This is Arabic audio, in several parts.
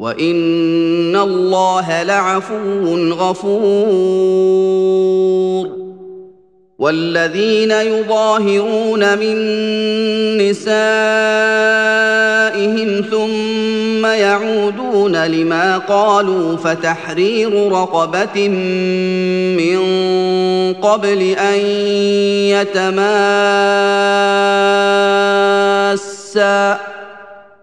وان الله لعفو غفور. والذين يظاهرون من نسائهم ثم يعودون لما قالوا فتحرير رقبه من قبل ان يتماسا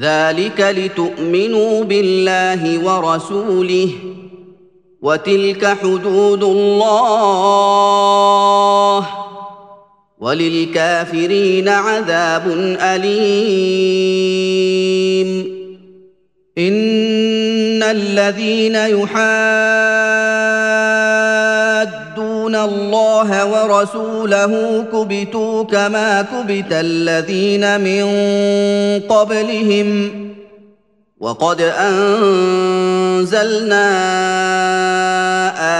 ذلك لتؤمنوا بالله ورسوله وتلك حدود الله وللكافرين عذاب أليم. إن الذين يحادون الله ورسوله كبتوا كما كبت الذين من قبلهم وقد أنزلنا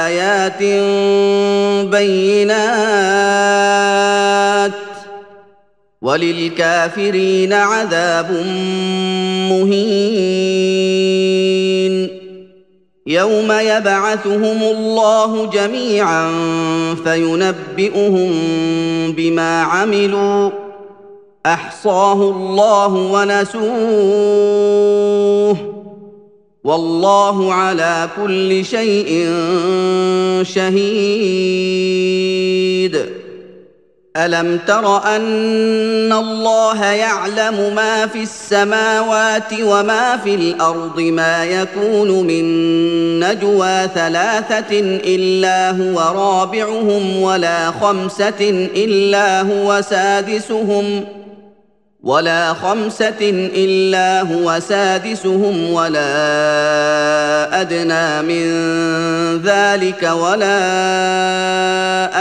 آيات بينات وللكافرين عذاب مهين. يوم يبعثهم الله جميعا فينبئهم بما عملوا احصاه الله ونسوه والله على كل شيء شهيد ألم تر أن الله يعلم ما في السماوات وما في الأرض ما يكون من نجوى ثلاثة إلا هو رابعهم ولا خمسة إلا هو سادسهم ولا خمسة إلا هو سادسهم ولا أدنى من ذلك ولا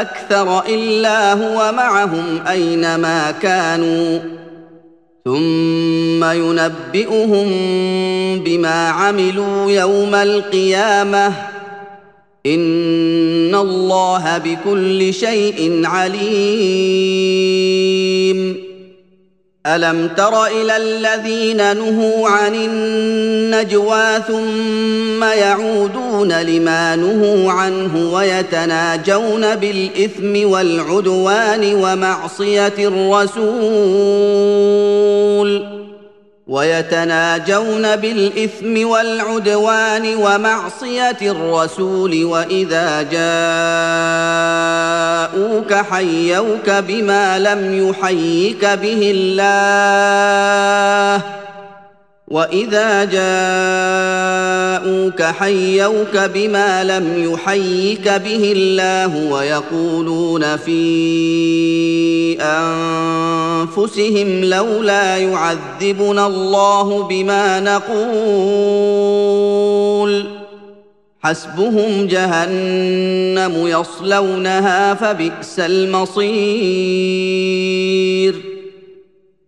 أكثر إلا هو معهم أينما كانوا. ثم ينبئهم بما عملوا يوم القيامة. إن الله بكل شيء عليم. ألم تر إلى الذين نهوا عن النجوى ثم يعودون لما نهوا عنه ويتناجون بالإثم والعدوان ومعصية الرسول؟ ويتناجون بالإثم والعدوان ومعصية الرسول وإذا جاءوك حيوك بما لم يحيك به الله وإذا جاءوك حيوك بما لم يحيك به الله ويقولون في أنفسهم لولا يعذبنا الله بما نقول. حسبهم جهنم يصلونها فبئس المصير.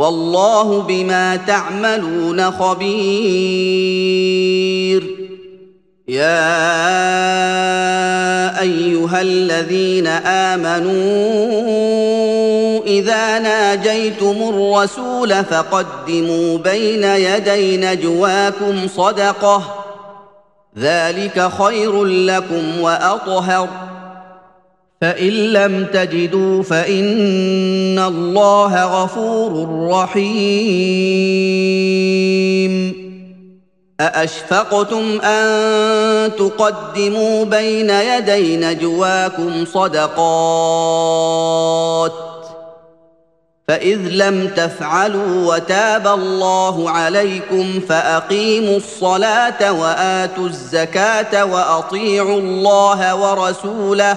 والله بما تعملون خبير. يا أيها الذين آمنوا إذا ناجيتم الرسول فقدموا بين يدي نجواكم صدقة. ذلك خير لكم وأطهر. فإن لم تجدوا فإن الله غفور رحيم. أأشفقتم أن تقدموا بين يدي نجواكم صدقات؟ فإذ لم تفعلوا وتاب الله عليكم فأقيموا الصلاة وآتوا الزكاة وأطيعوا الله ورسوله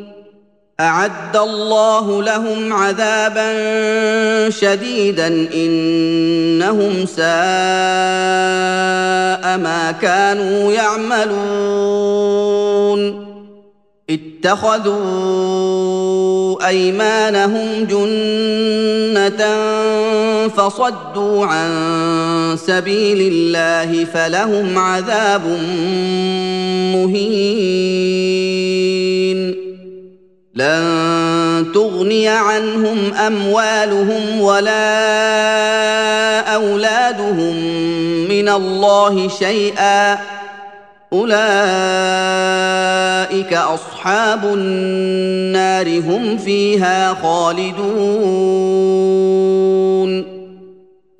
أعد الله لهم عذابا شديدا إنهم ساء ما كانوا يعملون. اتخذوا أيمانهم جنة فصدوا عن سبيل الله فلهم عذاب تغني عنهم أموالهم ولا أولادهم من الله شيئا. أولئك أصحاب النار هم فيها خالدون.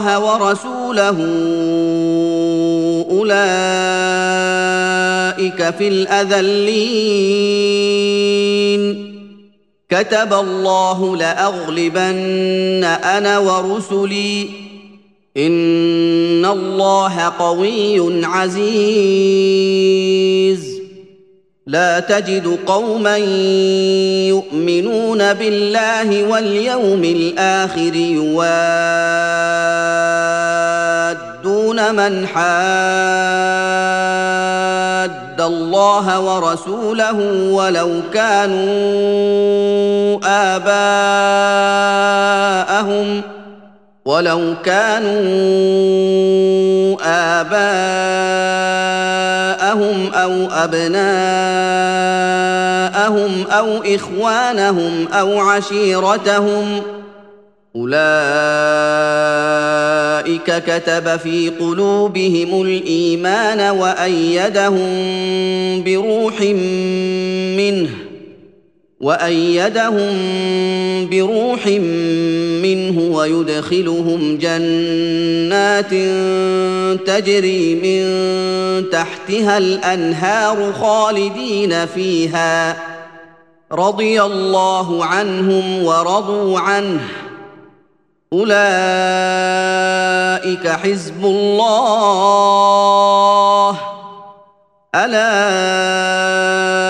الله ورسوله أولئك في الأذلين. كتب الله لأغلبن أنا ورسلي. إن الله قوي عزيز. لا تجد قوما يؤمنون بالله واليوم الآخر يوادون من حاد الله ورسوله ولو كانوا آباءهم ولو كانوا آباءهم أو أبناءهم أو إخوانهم أو عشيرتهم ۖ اولئك كتب في قلوبهم الايمان وايدهم بروح منه وأيدهم بروح منه ويدخلهم جنات تجري من تحتها الأنهار خالدين فيها. رضي الله عنهم ورضوا عنه. أولئك حزب الله. ألا